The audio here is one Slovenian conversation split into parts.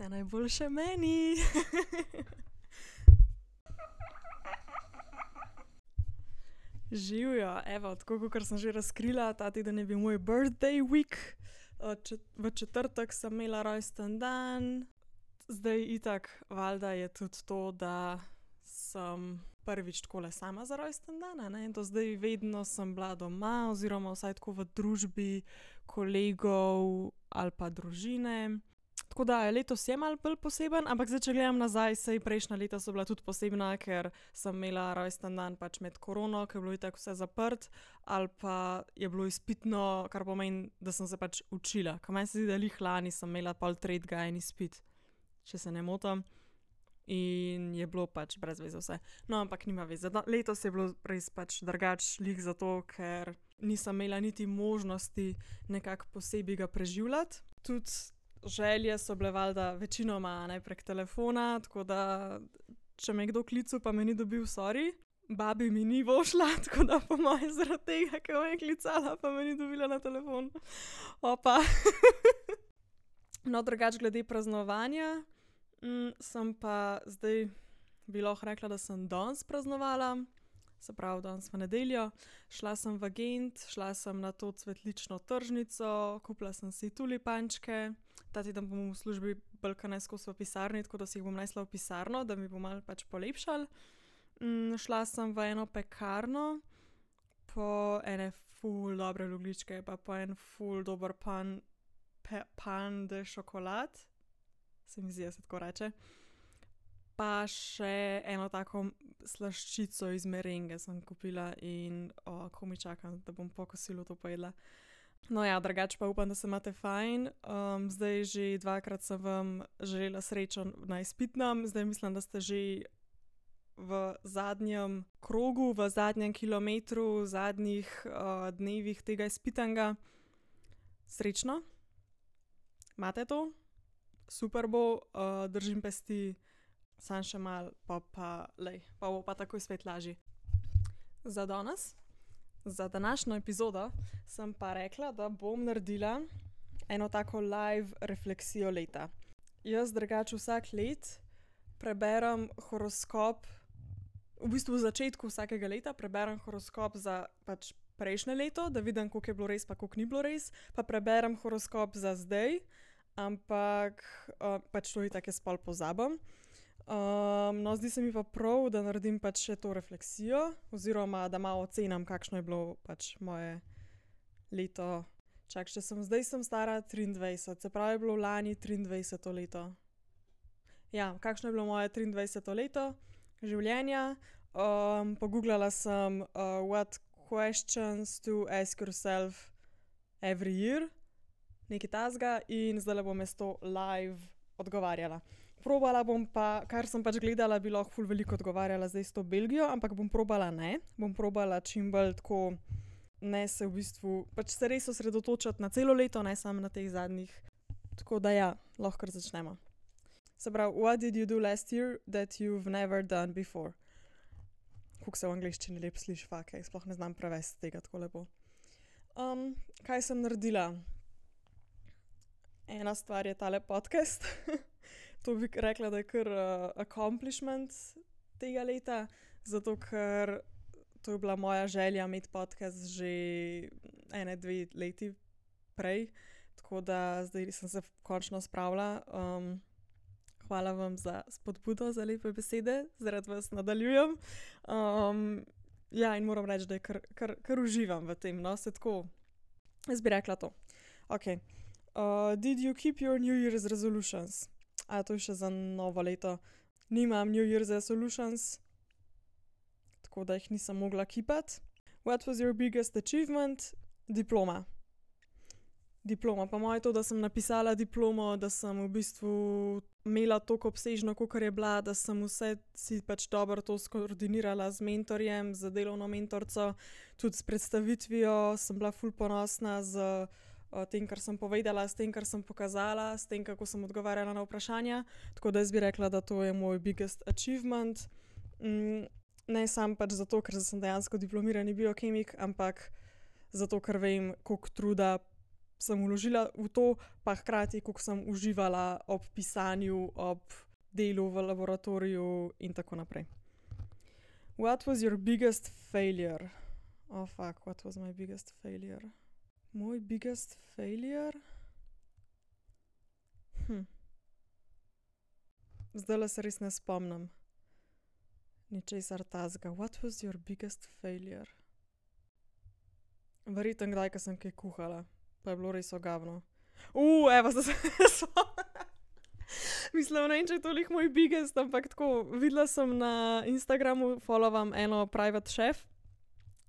Vse najboljše meni. Živijo, evo, tako kot sem že razkrila, ta teden je bil moj birthday week. Čet v četrtek sem imela rojsten dan, zdaj itak, valjda je tudi to, da sem prvič takole sama za rojsten dan. Do zdaj vedno sem bila doma, oziroma vsaj tako v družbi kolegov ali pa družine. Tako da letos je malo bolj poseben, ampak zdaj, če gledam nazaj, saj prejšnja leta so bila tudi posebna, ker sem imela rojsten dan pač med korono, ko je bilo itak vse zaprto, ali pa je bilo izpitno, kar pomeni, da sem se pač učila. Ker meni se zdi, da glih lani sem imela pol tretjega en izpit, če se ne motim. In je bilo pač brez veze vse. No, ampak nima veze. Letos je bilo res pač drugače, glih zato, ker nisem imela niti možnosti nekako posebej ga preživljati. Tudi želje so bile valjda večinoma, ne, prek telefona, tako da če me kdo klical, pa me ni dobil, sorry. Babi mi ni pošlja, tako da po moje zaradi tega, ker me je klicala, pa me ni dobila na telefon. Opa. No, drugače glede praznovanja, sem pa zdaj bi lahko rekla, da sem danes praznovala, se pravi danes v nedeljo. Šla sem v Gent, šla sem na to cvetlično tržnico, kupila sem si tulipančke. Ta teden bom v službi bolj kot ne skozi v pisarni, tako da si jih bom nesla v pisarno, da mi bo malo pač polepšalo. šla sem v eno pekarno po ene ful dobre rogljičke pa po en ful dober pan pain de chocolate, se mi zdi, da se tako reče. Pa še eno tako slaščico iz merenge sem kupila in, komaj čakam, da bom po kosilu to pojedla. No, ja, drugače pa upam, da se imate fajn. zdaj že dvakrat sem vam želela srečo na izpitnem, zdaj mislim, da ste že v zadnjem krogu, v zadnjem kilometru, zadnjih, dnevih tega izpitanega. Srečno, imate to, super bo, držim pesti, samo še malo, po pa glej, pol bo pa takoj svet lažji. Za danes, za današnjo epizodo sem pa rekla, da bom naredila eno tako live refleksijo leta. Jaz drugače vsako leto preberem horoskop, v bistvu v začetku vsakega leta preberem horoskop za pač prejšnje leto, da vidim, koliko je bilo res pa koliko ni bilo res, pa preberem horoskop za zdaj, ampak, pač to itak jaz pol pozabim. No, zdi se mi pa prav, da naredim pač še to refleksijo oziroma da malo ocenim, kakšno je bilo pač moje leto. Čakaj, če sem zdaj sem stara triindvajset, se pravi, je bilo lani triindvajseto leto. Ja, kakšno je bilo moje triindvajseto leto življenja? poguglala sem, what questions to ask yourself every year, nekaj takega, in zdajle bom jaz to live odgovarjala. Probala bom pa, kar sem pač gledala, bi lahko ful veliko odgovarjala zdaj s to Belgijo, ampak bom probala ne, bom probala čim bolj tako, ne se v bistvu, pač se res osredotočiti na celo leto, ne samo na teh zadnjih. Tako da ja, lahko začnemo. Se pravi, what did you do last year that you've never done before? Kako se v angleščini lepo sliši, fak, ej, sploh ne znam prevesti tega tako lepo. kaj sem naredila? Ena stvar je tale podcast, to bi rekla, da je kar, accomplishment tega leta, zato ker to je bila moja želja imeti podcast že ene dve leti prej, tako da zdaj sem se končno spravila, hvala vam za spodbudo, za lepe besede, zaradi vas nadaljujem. ja, in moram reči, da kar, kar, kar uživam v tem, no, saj tako, jaz bi rekla to. Okej, did you keep your new year's resolutions? To je še za novo leto? Nimam new year's resolutions, tako da jih nisem mogla kipati. What was your biggest achievement? Diploma. Diploma, po moje to, da sem napisala diplomo, da sem v bistvu imela toliko obsežno, kakor je bila, da sem vse si pač dobro to skoordinirala z mentorjem, z delovno mentorico, tudi s predstavitvijo sem bila ful ponosna s, tem, kar sem povedala, s tem, kar sem pokazala, s tem, kako sem odgovarjala na vprašanja. Tako da jaz bi rekla, da to je moj biggest achievement. ne samo pač zato, ker sem dejansko diplomirani biokemik, ampak zato, ker vem, koliko truda sem uložila v to, pa hkrati, koliko sem uživala ob pisanju, ob delu v laboratoriju in tako naprej. What was your biggest failure? Oh, fuck, what was my biggest failure? Moj biggest failure? Hm. Zdaj se res ne spomnim ničesar tazga. What was your biggest failure? Verjetno kdaj, ko sem kaj kuhala, pa je bilo res ogavno. Uf, evo, zdaj se spomnim. Mislim, ne vem, če je toliko moj biggest, ampak tako videla sem na Instagramu, followam eno private chef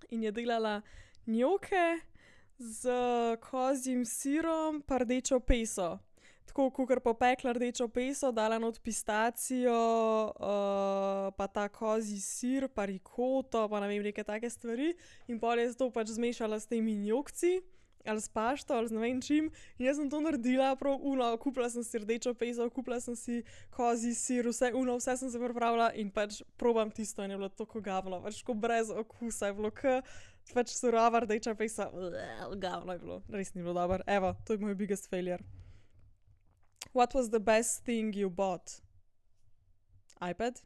in je delala njoke z kozjim sirom pa rdečo peso. Tako kakor popekla rdečo peso, dala not pistacijo, uh, pa ta kozji sir, pa rikoto, pa ne vem, neke take stvari. In pol je to pač zmešala s temi njokci, ali s pašto, ali z ne vem čim. In jaz sem to naredila, prav uno, kupila sem si rdečo peso, kupila sem si kozji sir, vse uno, vse sem se pripravila in pač probam tisto in je bilo tako gavno, pač tako brez okusa je bilo, k pač surova rdeča pesa, gavno je bilo, res ni bilo dobro. Evo, to je moj biggest failure. What was the best thing you bought? iPad?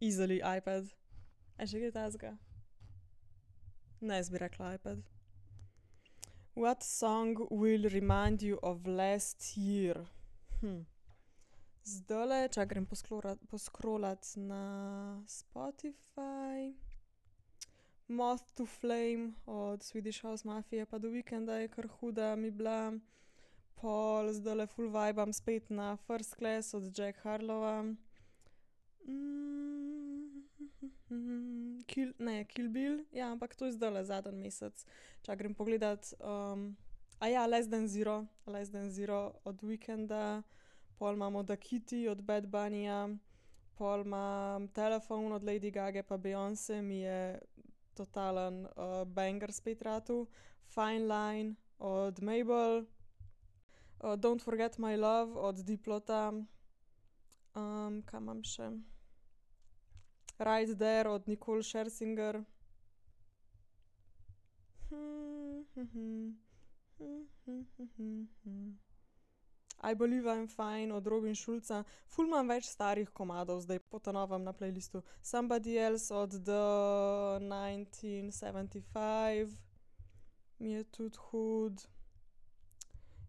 Easily iPad. A še kaj takega? Ne, jaz bi rekla iPad. What song will remind you of last year? Hm. Zdajle, če grem poskrolat na Spotify. Moth to Flame od Swedish House Mafia pa The Weeknda je kar huda mi bila pol zdajle full vibam spet na First Class od Jack Harlowa. Kill, ne, Kill Bill, ja, ampak to je zdajle zadnji mesec. Čakaj, grem pogledat. Um, ja, Less than Zero, Less than Zero od Weeknda, pol imamo The Kitty od Bad Bunnyja, pol imam Telefon od Lady Gage pa Beyoncé, mi je totalen uh, banger spet ratu. Fine Line od Mabel, uh, Don't Forget My Love od Diplota, um, kaj imam še? Right There od Nicole Scherzinger. I Believe I'm Fine od Robin Schulza, ful imam več starih komadov zdaj po novem na playlistu. Somebody Else od The 1975 mi je tudi hud.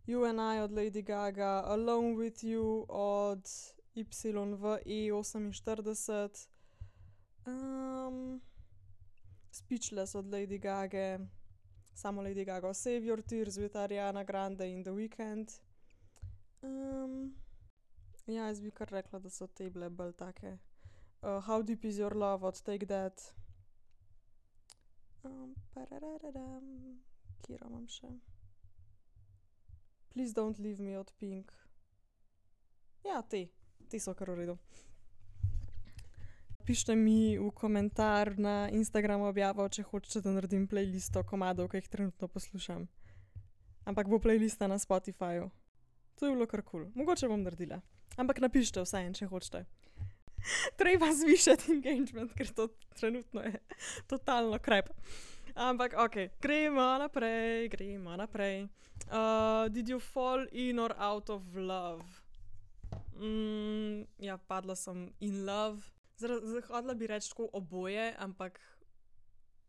You and I od Lady Gaga, Alone with You od YVE48, um, Speechless od Lady Gage, samo Lady Gaga, Save Your Tears with Ariana Grande in The Weeknd. Um, ja, jaz bi kar rekla, da so te bile bolj take. Uh, How Deep Is Your Love od Take That. Um, pararararam, katero imam še? Please Don't Leave Me od Pink. Ja, te, te so kar v redu. Pišite mi v komentar na Instagramu objavo, če hočete, da naredim playlisto komadov, ki jih trenutno poslušam. Ampak bo playlista na Spotifyju. To je bilo kar kul, cool. mogoče bom naredila. Ampak napišite vseeno, če hočete. Treba zvišati engagement, ker to trenutno je totalno krep. Ampak ok, gremo naprej, gremo naprej. Uh, did you fall in or out of love? Mm, ja, padla sem in love. Zahodila bi reči tako oboje, ampak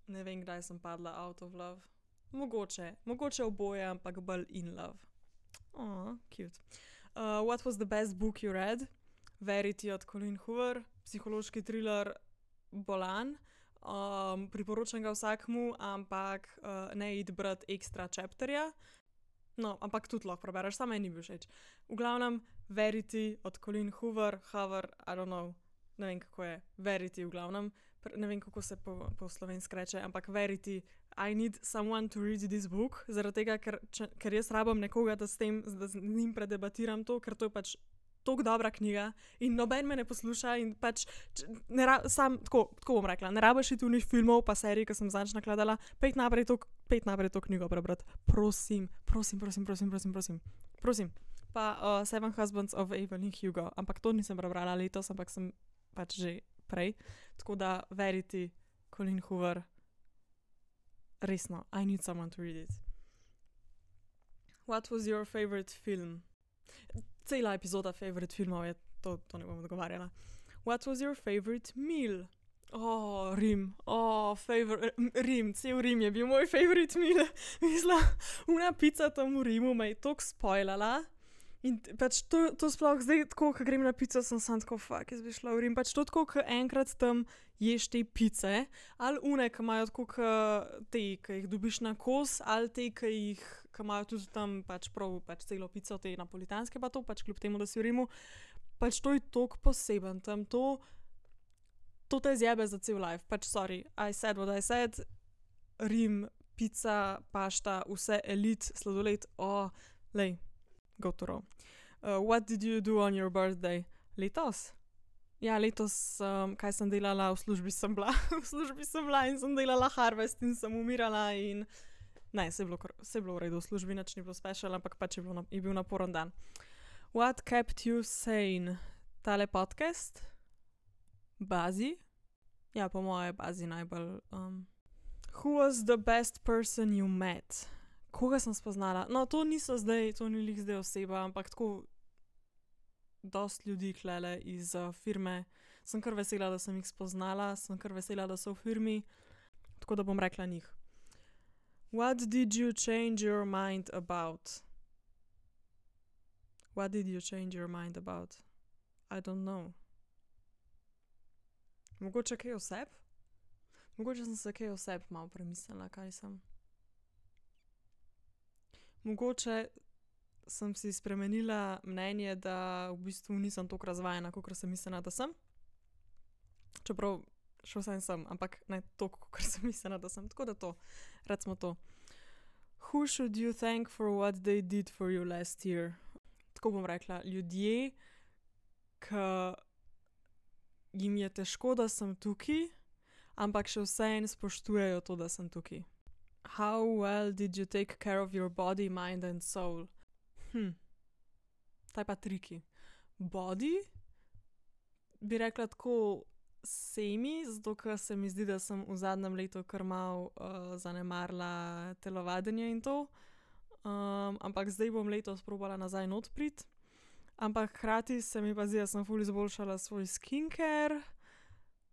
ne vem, kdaj sem padla out of love. Mogoče, mogoče oboje, ampak bolj in love. Oh, cute. Uh, what was the best book you read? Verity od Colin Hoover, psihološki thriller Bolan. Um, priporočam ga vsakmu, ampak uh, ne id brati ekstra chapterja. No, ampak tudi lahko prebereš, samo meni bi všeč. V glavnem, Verity od Colin Hoover, Hoover, I don't know, ne vem kako je, Verity v glavnem, ne vem kako se po, po slovenski reče, ampak Verity, I need someone to read this book, zaradi tega, ker, če, ker jaz rabim nekoga, da s tem, da z njim predebatiram to, ker to je pač tako dobra knjiga in noben me ne posluša. Pač, ne ra, sam, tako, tako bom rekla, ne rabiš ti tunih filmov, pa serij, ki sem zadnjič nakladala, pet naprej to, pet naprej to knjigo prebrati. Prosim, prosim, prosim, prosim, prosim. prosim. prosim. Pa uh, Seven Husbands of Evelyn Hugo, ampak to nisem prebrala letos, ampak sem pač že prej. Tako da veriti, Colin Hoover, resno, I need someone to read it. what was your favorite film? Cela epizoda favorite filmov je, to, to ne bom odgovarjala. What was your favorite meal? Oh, Rim, oh, favorite, Rim, cel Rim je bil moj favorite meal. Mislim, una pica tam v Rimu me je tako spoilala. In pač to, to sploh zdaj, ko grem na pico, sem sam tako fuk, jaz bi šla v Rim. Pač to tako, ko enkrat tam ješ te pice, ali une, ki imajo tako te, ki jih dobiš na kos, ali te, ki jih ki imajo tudi tam pač prav pač celo pico, te napolitanske, pa to pač kljub temu, da si v Rimu. Pač to je tako poseben tam, to, to te zjebe za cel life. Pač sorry, I said what I said, Rim, pica, pašta, vse elit, sladoled, o, oh, lej gotovo. Uh, what did you do on your birthday? Letos? Ja, letos, um, kaj sem delala, v službi sem bila, v službi sem bila in sem delala harvest in sem umirala. In... Ne, se je bilo, bilo v redu, v službi nič ni bilo spešal, ampak pač je, na, je bil naporen dan. What kept you sane? Tale podcast? Bazi? Ja, po mojem, bazi najbolj. Um. Who was the best person you met? Koga sem spoznala. No, to niso zdaj, to ni lih zdaj oseba, ampak tako dost ljudi klele iz uh, firme. Sem kar vesela, da sem jih spoznala, sem kar vesela, da so v firmi, tako da bom rekla njih. What did you change your mind about? What did you change your mind about? I don't know. Mogoče kaj oseb? Mogoče sem se kaj oseb malo premislila, kaj sem. Mogoče sem si spremenila mnenje, da v bistvu nisem tako razvajena, kot sem mislila, da sem. Čeprav še vsem sem, ampak ne toliko, kot sem mislila, da sem. Tako da to, recimo to. Who should you thank for what they did for you last year? Tako bom rekla, ljudje, ki jim je težko, da sem tukaj, ampak še vseeno spoštujejo to, da sem tukaj. How well did you take care of your body, mind and soul? Hm, taj pa triki. Body, bi rekla tako semi, zato ker se mi zdi, da sem v zadnjem letu kar mal uh, zanemarila telovadjenje in to. Um, ampak zdaj bom letos probala nazaj odprit. Ampak hkrati se mi pa zdi, da sem fully izboljšala svoj skincare,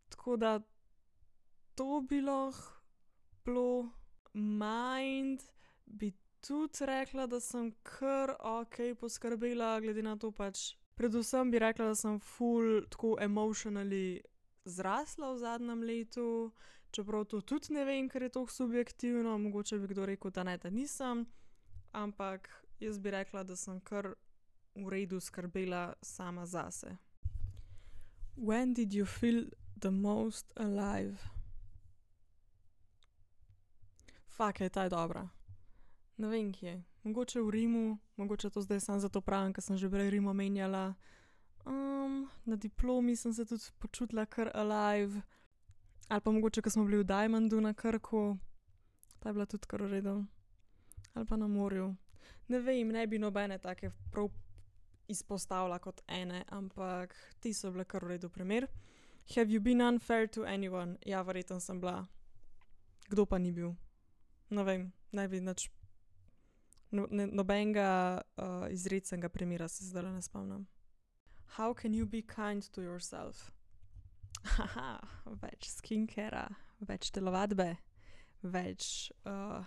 tako da to bi lahko bilo mind, bi tudi rekla, da sem kar ok poskrbela, glede na to pač. Predvsem bi rekla, da sem full tako emotionally zrasla v zadnjem letu, čeprav to tudi ne vem, ker je to subjektivno, mogoče bi kdo rekel, da ne, da nisem, ampak jaz bi rekla, da sem kar v redu skrbela sama zase. When did you feel the most alive? Fak je ta dobra. Ne vem kje. Mogoče v Rimu, mogoče to zdaj samo zato pravim, ker sem že prej Rimo menjala. Um, na diplomi sem se tudi počutila kar alive. Ali pa mogoče, ko smo bili v Diamondu na Krku, ta je bila tudi kar uredna. Ali pa na morju. Ne vem, ne bi nobene take prav izpostavila kot ene, ampak ti so bile kar uredno primer. Have you been unfair to anyone? Ja, verjetno sem bila. Kdo pa ni bil? Ne vem, ne bi nič. No, nobenega uh, izrednega primera se zdaj ne spomnim. How can you be kind to yourself? Haha, več skincare, več telovadbe, več, uh,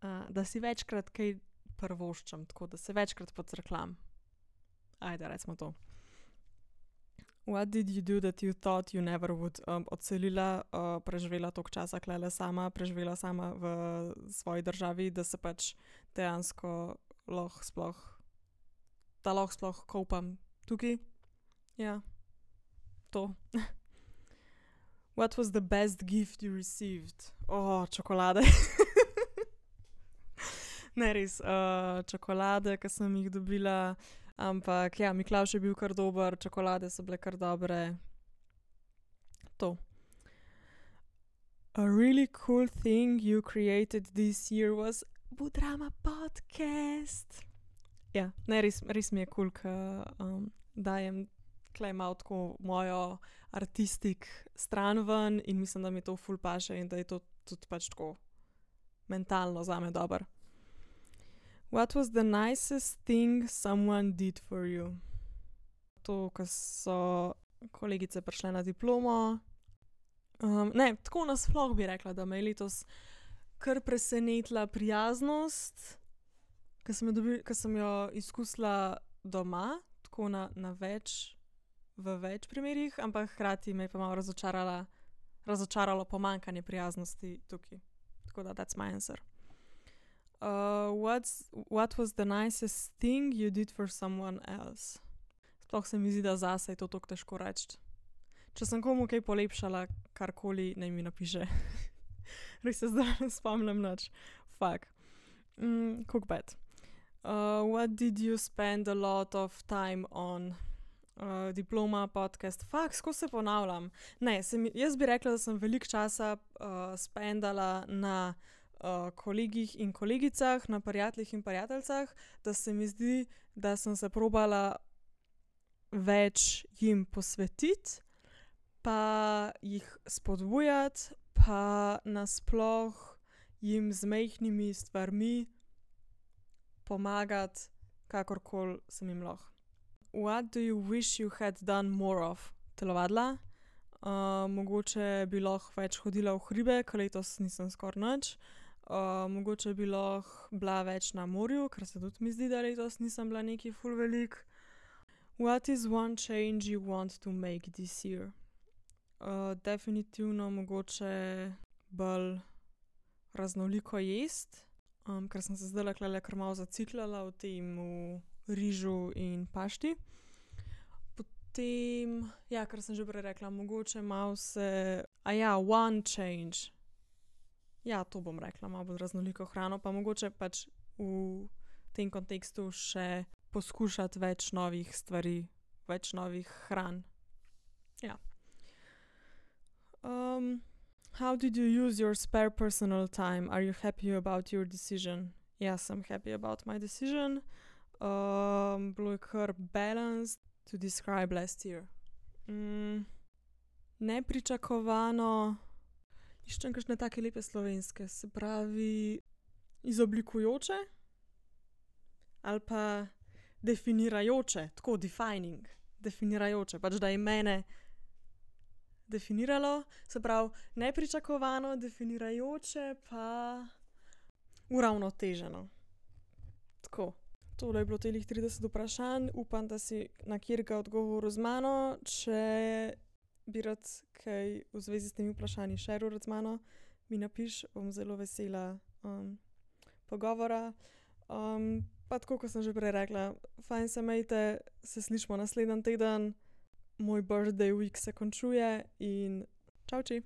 uh, da si večkrat kaj prvoščam, tako da se večkrat podcrklam. Ajde, recimo to. What did you do that you thought you never would? Um, odselila, uh, preživela toliko časa, klele sama, preživela sama v svoji državi, da se pač dejansko lahko sploh, da lahko sploh kopam tukaj. Ja, to. What was the best gift you received? Oh, čokolade. ne res, uh, čokolade, ki sem jih dobila. Ampak ja, Miklaš je bil kar dober, čokolade so bile kar dobre. To. A really cool thing you created this year was Budrama podcast. Ja, ne, res, res mi je kul, cool, da um, dajem klejmal tako mojo artistik stran ven in mislim, da mi to ful paše in da je to tudi pač tako mentalno za me dobro. What was the nicest thing someone did for you? To, ko so kolegice prišle na diplomo. Um, ne, tako nasploh bi rekla, da me je letos kar presenetila prijaznost, ki sem, sem jo izkusila doma, tako na, na več, v več primerih, ampak hkrati me je pa malo razočarala, razočaralo pomankanje prijaznosti tukaj. Tako da, that's my answer. Uh, what's, what was the nicest thing you did for someone else? Sploh se mi zdi, da zase je to tako težko reči. Če sem komu kaj polepšala, karkoli naj mi napiše. Res se zdaj ne spomnim več. Fak. Mm, Cook bed. Uh, what did you spend a lot of time on? Uh, diploma, podcast, faks, ko se ponavljam. Ne, sem, jaz bi rekla, da sem veliko časa uh, spendala na uh, kolegih in kolegicah, na prijateljih in prijateljicah, da se mi zdi, da sem se probala več jim posvetiti, pa jih spodbujati, pa nasploh jim z majhnimi stvarmi pomagati, kakorkoli sem jim lahko. What do you wish you had done more of? Telovadila. Uh, mogoče bi lahko več hodila v hribe, ker letos nisem skoraj nič. Uh, mogoče bi lahko bila več na morju, ker se tudi mi zdi, da letos nisem bila neki full velik. What is one change you want to make this year? Uh, definitivno mogoče bolj raznoliko jesti, um, ker sem se zdaj le le kar malo zaciklala v tem v rižu in pašti. Potem, ja, kar sem že prej rekla, mogoče malo se, a ja, one change. Ja, to bom rekla, malo bolj raznoliko hrano, pa mogoče pač v tem kontekstu še poskušati več novih stvari, več novih hran. Ja. Um, how did you use your spare personal time? Are you happy about your decision? Yes, I'm happy about my decision. Um, bilo je kar balanced to describe last year. Mm, nepričakovano, iščem kakšne take lepe slovenske, se pravi, izoblikujoče ali pa definirajoče, tako defining, definirajoče, pač da je mene definiralo, se pravi, nepričakovano, definirajoče, pa uravnoteženo. Tako. Tole je bilo telih 30 vprašanj, upam, da si na kjerga odgovoril z mano. Če bi rad kaj v zvezi s temi vprašanji še rad z mano, mi napiš, bom zelo vesela um, pogovora. Um, pa tako, kot sem že prej rekla, fajn se majte, se slišmo naslednji teden moj birthday week se končuje in čau, či.